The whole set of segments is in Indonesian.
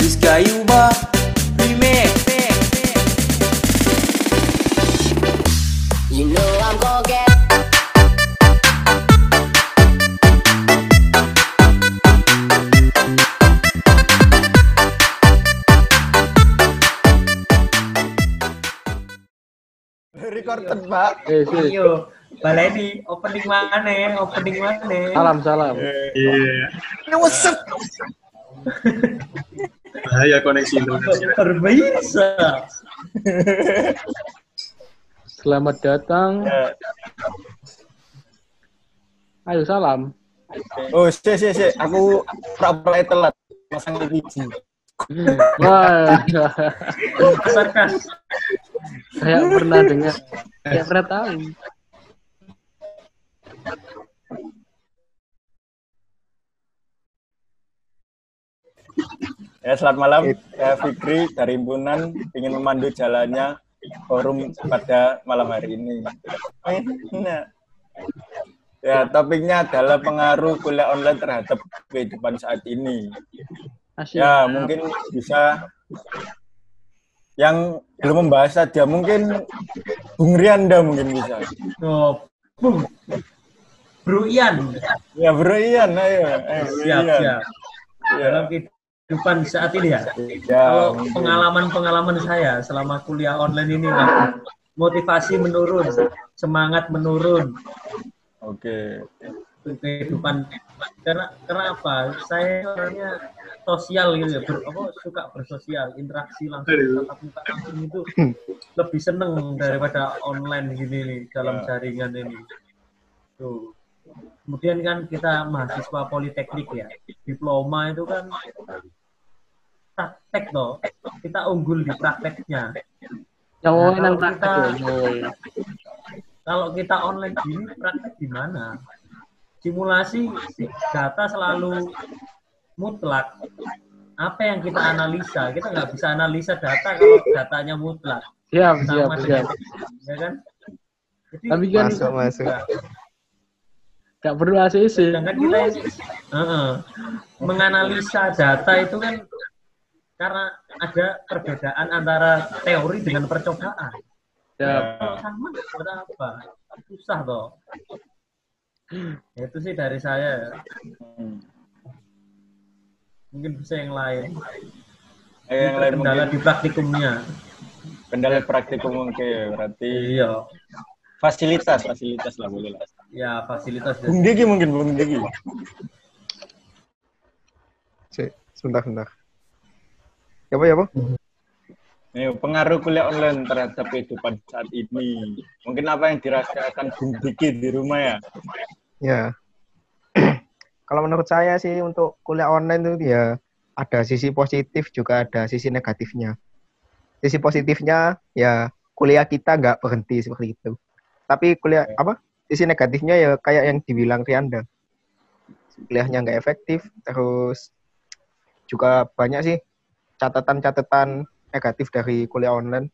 Rizka Yuba Remix You know I'm gonna get Recorded, Pak. Eh, baleni opening mana? Opening mana? Salam, salam. Iya. Bahaya koneksi Indonesia. Berbisa. Selamat datang. Ya. Ayo salam. Oh, sih, sih, sih. Aku pura-pura telat. Masang biji. Wah, Sarkas. saya pernah dengar. Saya pernah tahu. Ya, selamat malam. Saya Fikri dari Himpunan ingin memandu jalannya forum pada malam hari ini. Ya, topiknya adalah pengaruh kuliah online terhadap kehidupan saat ini. Ya, mungkin bisa yang belum membahas saja, mungkin Bung Rianda mungkin bisa. Oh, boom. Bro Ian. Ya, Bro Ian, ayo. Eh, Bro Siap, Ian. siap. Ya. Dalam kehidupan saat ini ya. Ya, Kalau pengalaman-pengalaman saya selama kuliah online ini, Mas, motivasi menurun, semangat menurun, Oke. kehidupan karena karena apa? Saya orangnya sosial gitu ya ber, apa, suka bersosial interaksi langsung tatap muka langsung itu lebih seneng daripada online gini nih dalam Ya. jaringan ini. Tuh kemudian kan kita mahasiswa politeknik ya diploma itu kan praktek toh kita unggul di prakteknya Yang mau Nah, nang kalau kita- ya, kalau kita online gini praktek di mana? Simulasi data selalu mutlak. Apa yang kita analisa? Kita nggak bisa analisa data kalau datanya mutlak. Siap, siap, siap. ya kan? Jadi, Tapi kan Masuk, masuk. Nggak- perlu ACC. sedangkan kita yang Heeh. menganalisa data itu kan karena ada perbedaan antara teori dengan percobaan. Siap. Kalau sama buat apa? Susah toh. Ya, itu sih dari saya. Hmm. Mungkin bisa yang lain. Eh, yang lain Kendala mungkin di praktikumnya. kendala praktikum oke berarti Iya. fasilitas fasilitas lah boleh lah. Ya fasilitas Bung Diki mungkin Bung Diki. Cek, sebentar, sebentar. Ya, Pak, ya, Pak? Nih, pengaruh kuliah online terhadap kehidupan saat ini. Mungkin apa yang dirasakan Bung Diki di rumah ya? Ya. Kalau menurut saya sih untuk kuliah online itu ya ada sisi positif juga ada sisi negatifnya. Sisi positifnya ya kuliah kita nggak berhenti seperti itu. Tapi kuliah apa? Sisi negatifnya ya kayak yang dibilang Rianda. Kuliahnya nggak efektif, terus juga banyak sih catatan-catatan negatif dari kuliah online.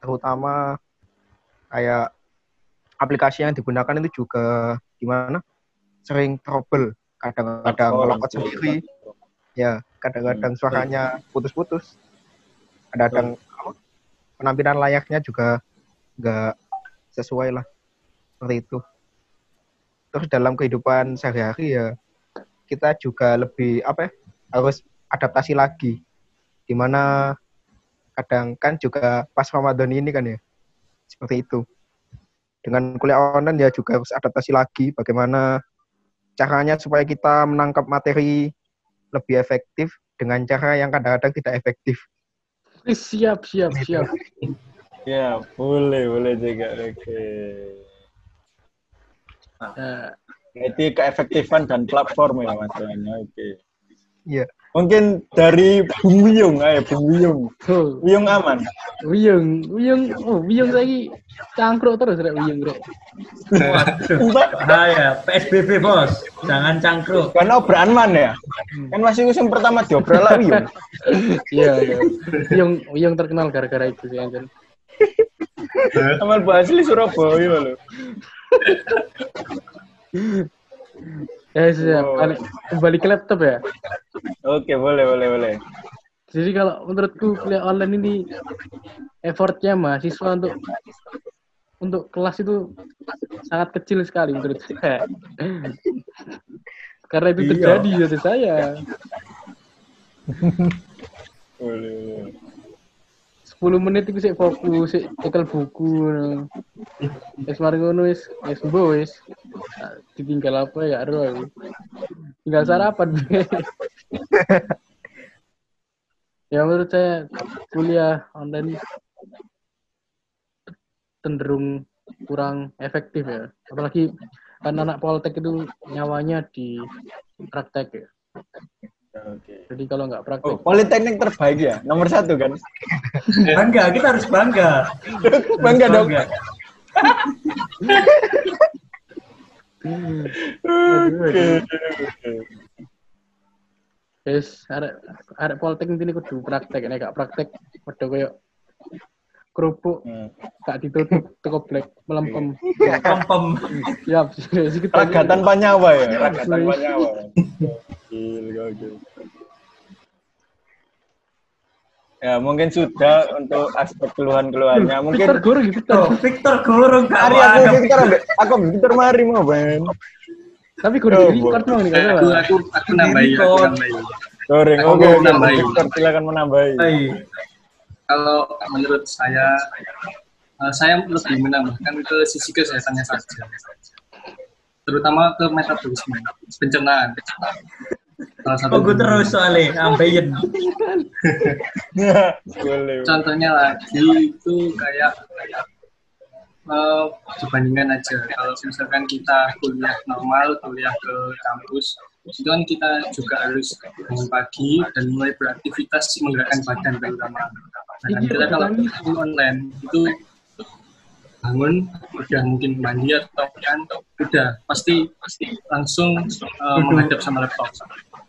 Terutama kayak aplikasi yang digunakan itu juga gimana? Sering trouble, kadang-kadang ngelokot sendiri, ya kadang-kadang suaranya putus-putus kadang-kadang penampilan layaknya juga nggak sesuai lah seperti itu terus dalam kehidupan sehari-hari ya kita juga lebih apa ya harus adaptasi lagi di mana kadang kan juga pas Ramadan ini kan ya seperti itu dengan kuliah online ya juga harus adaptasi lagi bagaimana caranya supaya kita menangkap materi lebih efektif dengan cara yang kadang-kadang tidak efektif. Eh, Siap, siap, siap. Ya, boleh, boleh juga. Oke. Eh, Berarti keefektifan dan platform ya masalahnya. Oke. Iya. Mungkin dari Bung Wiyung, ayo Bung Wiyung. Wiyung aman. Wiyung, Wiyung, oh, Wiyung lagi cangkruk terus rek Wiyung rek. Waduh, bahaya. PSBB bos, jangan cangkruk. Karena obraan man ya. Kan masih musim pertama diobral lah Wiyung. Iya, iya. Wiyung, Wiyung terkenal gara-gara itu sih anjen. Amal Bu asli Surabaya loh. Ya, siap. Oh. Balik, kembali ke laptop ya. Oke, boleh, boleh, boleh. Jadi kalau menurutku kuliah online ini effortnya mahasiswa untuk untuk kelas itu sangat kecil sekali menurut saya. Karena itu Iya. terjadi dari saya. Boleh. 10 menit itu sih fokus, sih cekel buku. Wis mari ngono wis wis mbo wis. Apa ya aku. Tinggal sarapan. ya menurut saya kuliah online cenderung kurang efektif ya. Apalagi kan anak poltek itu nyawanya di praktek ya. Oke. Jadi kalau nggak praktek, Oh, politeknik terbaik ya, nomor satu kan? Bangga, kita harus bangga. Bangga dong. Oke. Yes, arek arek poltek ini kudu praktek, nek gak praktek padha koyo kerupuk Hmm. gak ditutup teko black melempem. Siap, sih kita. Ragatan panyawa ya, ragatan panyawa. Ya, mungkin sudah untuk aspek keluhan-keluhannya. Mungkin Victor Guru gitu, Victor. Oh, Victor Gurung gak hari aku. Victor aku Victor mari mau Ben. Tapi guru Oh, di record mau nih kan aku aku nambahin aku nambahin Goreng. Oke. Victor silakan menambahi. Kalau menurut saya eh, saya lebih menambahkan ke sisi kesehatannya saja. Terutama ke metabolisme pencernaan. Salah satu Tunggu terus soalnya, ambeien. Contohnya lagi itu kayak eh, dibandingkan aja. Kalau misalkan kita kuliah normal kuliah ke kampus itu kan kita juga harus bangun pagi dan mulai beraktivitas menggerakkan badan terutama nah, kita kalau di online itu bangun udah mungkin mandi atau kan udah pasti pasti langsung eh, menghadap sama laptop.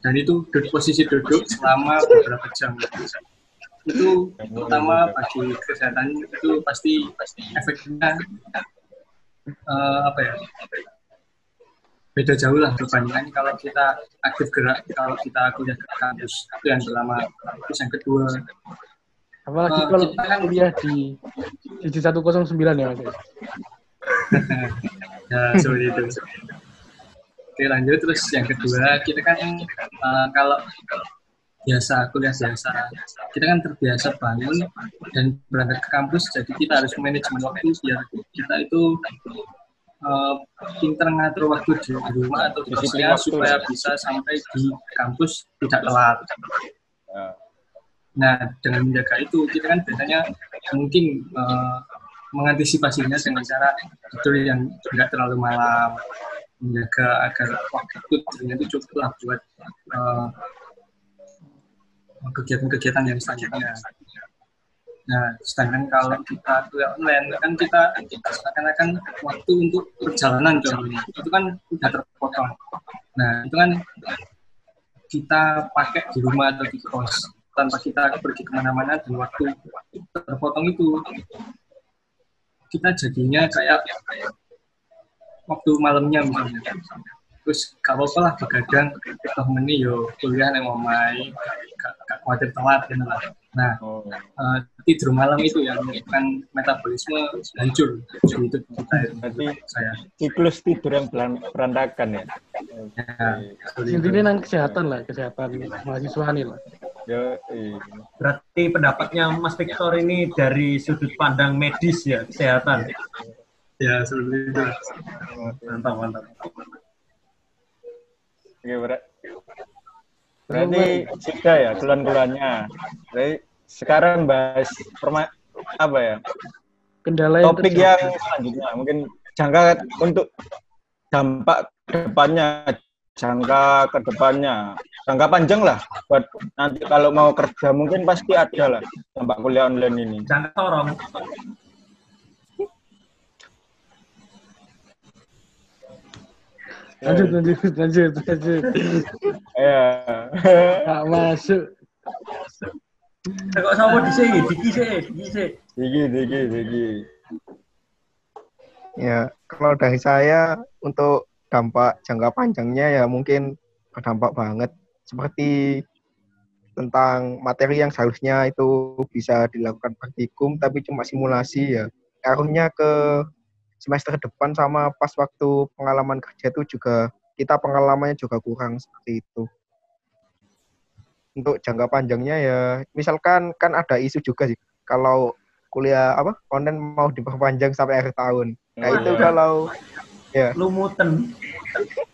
Dan itu duduk posisi duduk selama beberapa jam. Itu terutama bagi kesehatan itu pasti pasti efeknya eh, apa ya? Beda jauh lah perbandingan kalau kita aktif gerak kalau kita kuliah ke kampus. Itu yang pertama. Terus yang kedua Apalagi Oh, kalau kita kan- kuliah di di 109 ya Mas. ya seperti itu oke lanjut. Terus yang kedua kita kan eh, kalau biasa kuliah biasa. Kita kan terbiasa bangun dan berangkat ke kampus jadi kita harus manajemen waktu biar kita itu eh, pinter ngatur waktu di rumah atau di supaya bisa sampai di kampus tidak telat. Ya. Nah, dengan menjaga itu, kita kan biasanya mungkin eh, mengantisipasinya dengan cara tidur yang tidak terlalu malam, menjaga agar waktu tidurnya itu cukup lah buat eh, kegiatan-kegiatan yang selanjutnya. Nah, sedangkan kalau kita kuliah online, kan kita seakan-akan waktu untuk perjalanan contohnya, itu kan udah terpotong. Nah, itu kan kita pakai di rumah atau di kos tanpa kita pergi ke mana-mana dan waktu terpotong itu kita jadinya kayak waktu malamnya misalnya terus gak apa-apa lah begadang toh meni yo kuliah yang mau main gak, gak khawatir telat gitu lah nah Oh. eh, tidur malam itu yang menyebabkan metabolisme hancur itu kita Berarti saya siklus tidur yang beran- berantakan ya. ya. Intinya nang kesehatan lah, kesehatan mahasiswa nih lah. Iya. Berarti pendapatnya Mas Victor ini dari sudut pandang medis ya, kesehatan. ya seperti itu Mantap, mantap. Oke, berat. Berarti sudah ya keluhan-keluhannya. Berarti sekarang bahas perma apa ya? Kendala yang Topik terjadi. yang selanjutnya mungkin jangka untuk dampak ke depannya, jangka ke depannya, jangka panjang lah buat nanti kalau mau kerja mungkin pasti ada lah dampak kuliah online ini. Jangan sorong. lanjut lanjut lanjut lanjut Ya. Gak masuk Eh, Kok sama di sini, diki sih, diki sih. Digi, digi, digi. Ya, kalau dari saya untuk dampak jangka panjangnya ya mungkin berdampak banget. Seperti tentang materi yang seharusnya itu bisa dilakukan praktikum tapi cuma simulasi ya ngaruhnya ke semester depan sama pas waktu pengalaman kerja itu juga kita pengalamannya juga kurang seperti itu untuk jangka panjangnya ya misalkan kan ada isu juga sih kalau kuliah apa konten mau diperpanjang sampai akhir tahun nah Oh, itu iya. kalau Lumutan.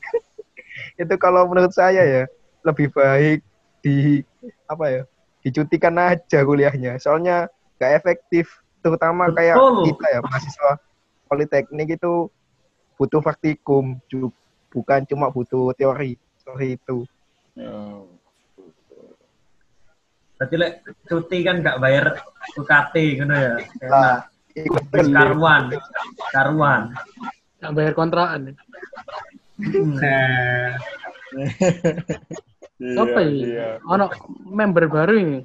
itu kalau menurut saya ya lebih baik di apa ya dicutikan aja kuliahnya soalnya nggak efektif terutama kayak Betul. kita ya mahasiswa politeknik itu butuh praktikum bukan cuma butuh teori teori itu Ya. Berarti lek cuti kan nggak bayar UKT gitu ya. Nah, karuan. Karuan. Nggak bayar kontrakan. Hmm. Iya, Apa iya. ini? Ono member baru ini.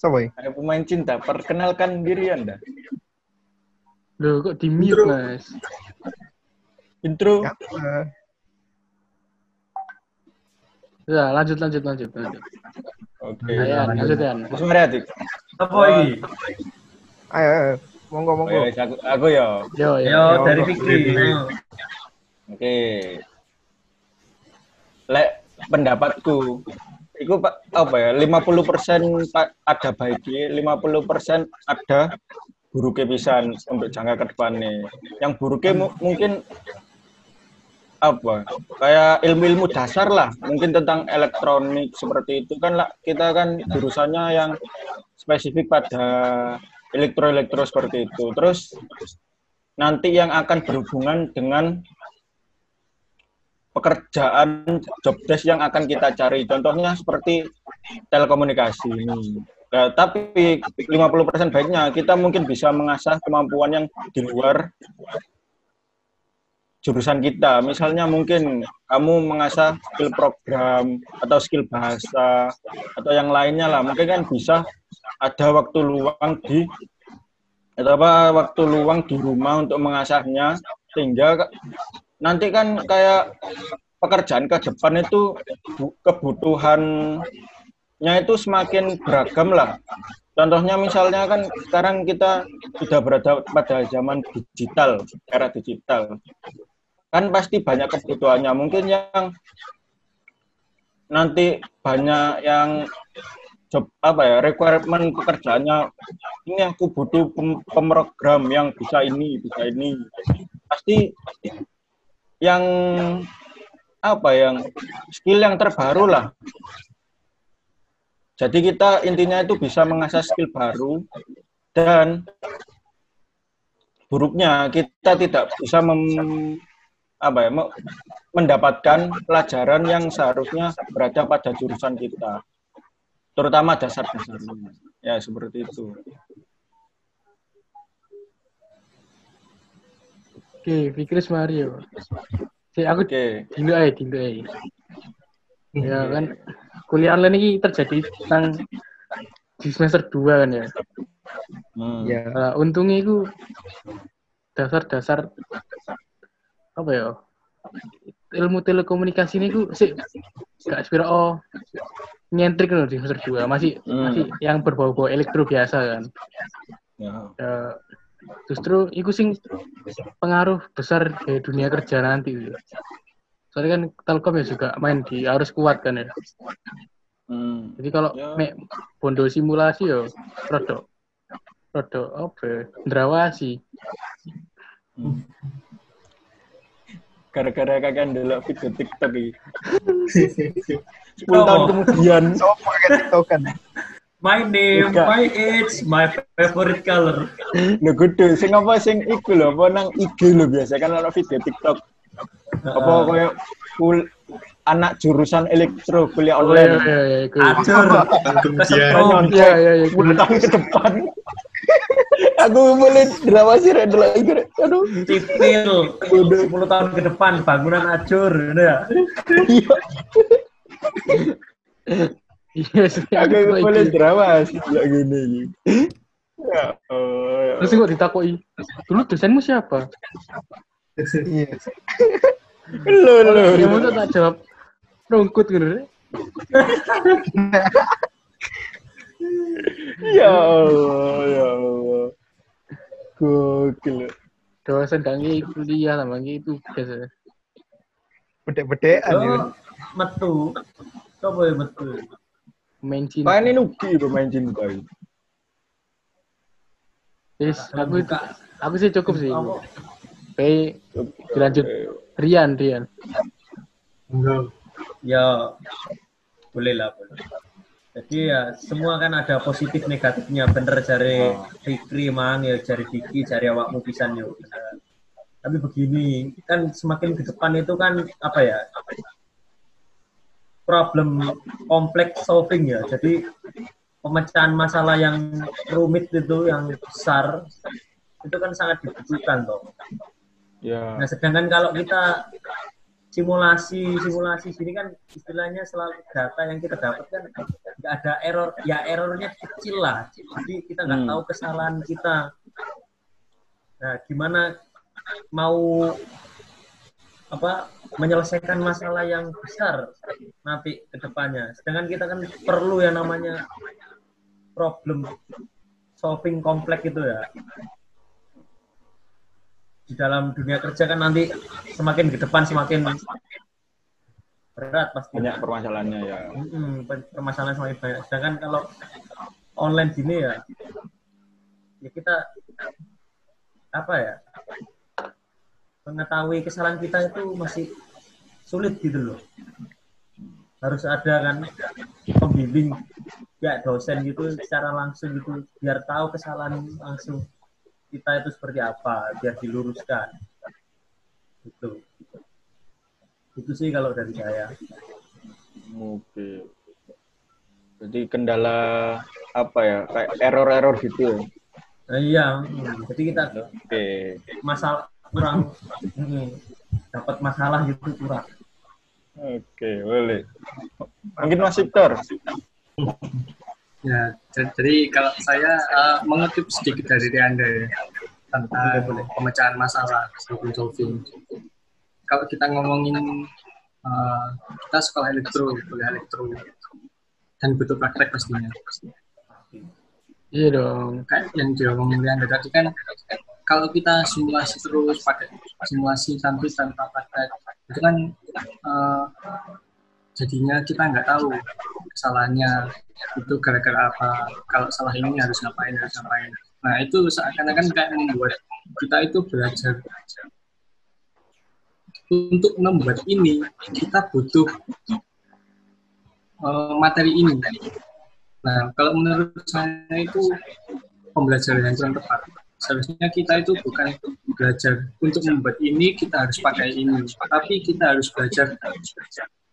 Sopo ya? Ayo pemain cinta, perkenalkan diri Anda. Loh, kok di mute, Mas? Intro. Ya, eh, Ya, lanjut, lanjut, lanjut, lanjut. Oke. Ayan, lanjut, Yan. Terus mari Adik. Apa ini? ayo, ayo monggo Oh, monggo ya, aku, aku ya. Yo, Yo, yo. dari Fikri. Ayo. Oke. Lek pendapatku, itu apa ya? 50% pa- ada baiknya, 50% ada buruknya pisan untuk jangka ke depannya. Yang buruknya mu- mungkin apa? Kayak ilmu-ilmu dasar lah, mungkin tentang elektronik seperti itu kan lah kita kan jurusannya yang spesifik pada elektro-elektro seperti itu. Terus nanti yang akan berhubungan dengan pekerjaan job desk yang akan kita cari. Contohnya seperti telekomunikasi ini. Nah, tapi 50% baiknya kita mungkin bisa mengasah kemampuan yang di luar jurusan kita. Misalnya mungkin kamu mengasah skill program atau skill bahasa atau yang lainnya lah. Mungkin kan bisa ada waktu luang di atau apa waktu luang di rumah untuk mengasahnya sehingga nanti kan kayak pekerjaan ke depan itu bu- kebutuhannya itu semakin beragam lah. Contohnya misalnya kan sekarang kita sudah berada pada zaman digital, era digital. Kan pasti banyak kebutuhannya. Mungkin yang nanti banyak yang job apa ya requirement pekerjaannya ini aku butuh pem- pemrogram yang bisa ini bisa ini pasti yang apa yang skill yang terbaru lah jadi kita intinya itu bisa mengasah skill baru dan buruknya kita tidak bisa mem- apa ya me- mendapatkan pelajaran yang seharusnya berada pada jurusan kita terutama dasar-dasarnya. Ya seperti itu Oke, Fikris Mario. Si aku oke dulu aja, dulu aja. Ya kan, kuliah online ini terjadi tentang di semester 2 kan ya. Hmm. ya Nah, untungnya itu dasar-dasar apa ya? Ilmu telekomunikasi ini ku sih gak sepira oh nyentrik loh di semester 2 masih Hmm. masih yang berbau-bau elektro biasa kan. ya. Ya, justru itu sing pengaruh besar di dunia kerja nanti. Soalnya kan Telkom ya juga main di harus kuat kan ya. Hmm. Jadi kalau Ya. mek bondo simulasi yo produk produk apa ya? Ndrawasi. gara-gara kakak ndelok video TikTok iki. Oh. 10 tahun kemudian sopo TikTok kan My name, my age, my favorite color. lho kudu sing apa sing iku lho apa nang IG lho biasa kan ono video TikTok apa koyo kul anak jurusan elektro kuliah Oh iya online iya iya. iku. Acur. kemudian Kesetrum. Iya iya iya. 10 tahun ke depan aku boleh drama sih iki rek aduh Cipil. 10 tahun ke depan bangunan acur. ya. iya Iya sih. aku boleh sih delok gini ya oh, Terus kok ditakoi, dulu dosenmu siapa? iya Lho lho. Ya masa tak jawab rungkut gitu. Ya Allah, ya Allah. Gokil. Dosen gak kuliah sama ngi tugas. ya. Bedek-bedekan ya. Oh, metu. Coba ya metu. Main cinta. Pak ini nuki pemain cinta. ini. Yes, aku itu, Buka. aku sih cukup sih. Oke, dilanjut. Rian, Rian. Enggak. Ya, boleh lah. Boleh. Jadi ya semua kan ada positif negatifnya. Bener jari Fikri mang ya jari Diki, jari awakmu pisan yo. Bener. Tapi begini, kan semakin ke depan itu kan apa ya? Problem kompleks solving ya. Jadi pemecahan masalah yang rumit itu yang besar itu kan sangat dibutuhkan toh. Ya. Nah, sedangkan kalau kita simulasi simulasi sini kan istilahnya selalu data yang kita dapat kan nggak ada error ya errornya kecil lah jadi kita nggak Hmm. tahu kesalahan kita nah gimana mau apa menyelesaikan masalah yang besar nanti ke depannya sedangkan kita kan perlu yang namanya problem solving kompleks itu ya di dalam dunia kerja kan nanti semakin ke depan semakin berat pasti. Banyak permasalahannya ya. Per- permasalahan semakin banyak. Sedangkan kalau online gini ya, ya kita apa ya mengetahui kesalahan kita itu masih sulit gitu loh. Harus ada kan pembimbing ya dosen gitu secara langsung gitu biar tahu kesalahan langsung kita itu seperti apa biar diluruskan itu itu sih kalau dari saya Oke. Jadi kendala apa ya? Kayak error-error gitu. ya? nah, iya mm. jadi kita Oke. masalah kurang mm, dapat masalah gitu kurang Oke, boleh. Mungkin Mas Victor. Ya, jadi kalau saya uh, mengutip sedikit dari Anda ya tentang pemecahan masalah problem solving. Kalau kita ngomongin uh, kita sekolah elektro, kuliah elektro dan butuh praktek pastinya. Iya dong. Kayak yang diomongin Anda tadi kan kalau kita simulasi terus pakai simulasi sampai tanpa praktek itu kan uh, jadinya kita nggak tahu kesalahannya itu gara-gara apa kalau salah ini harus ngapain harus ngapain. Nah itu seakan-akan kayak membuat kita itu belajar untuk membuat ini kita butuh eh, materi ini. Nah kalau menurut saya itu pembelajaran yang kurang tepat seharusnya kita itu bukan belajar untuk membuat ini kita harus pakai ini tapi kita harus belajar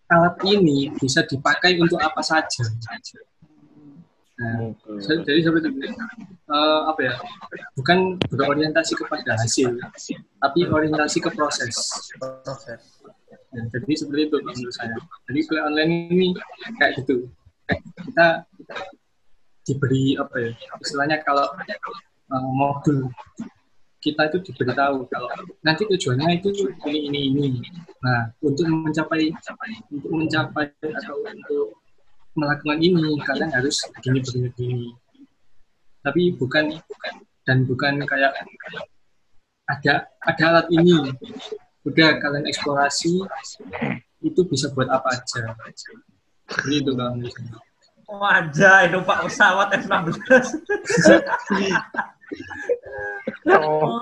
alat ini bisa dipakai untuk apa saja Nah, jadi seperti itu. Eh, apa ya? Bukan berorientasi kepada hasil, tapi orientasi ke proses. proses Dan jadi seperti itu menurut saya. Jadi kuliah online ini kayak gitu. Kita diberi apa ya? Istilahnya kalau eh, modul kita itu diberitahu kalau nanti tujuannya itu ini ini ini. Nah, untuk mencapai untuk mencapai atau untuk melakukan ini kalian harus begini begini begini. Tapi bukan dan bukan kayak ada ada alat ini udah kalian eksplorasi itu bisa buat apa aja. Jadi itu kalau saya. wajah itu pak pesawat F16 Oh,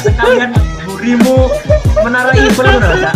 sekalian burimu menara Eiffel udah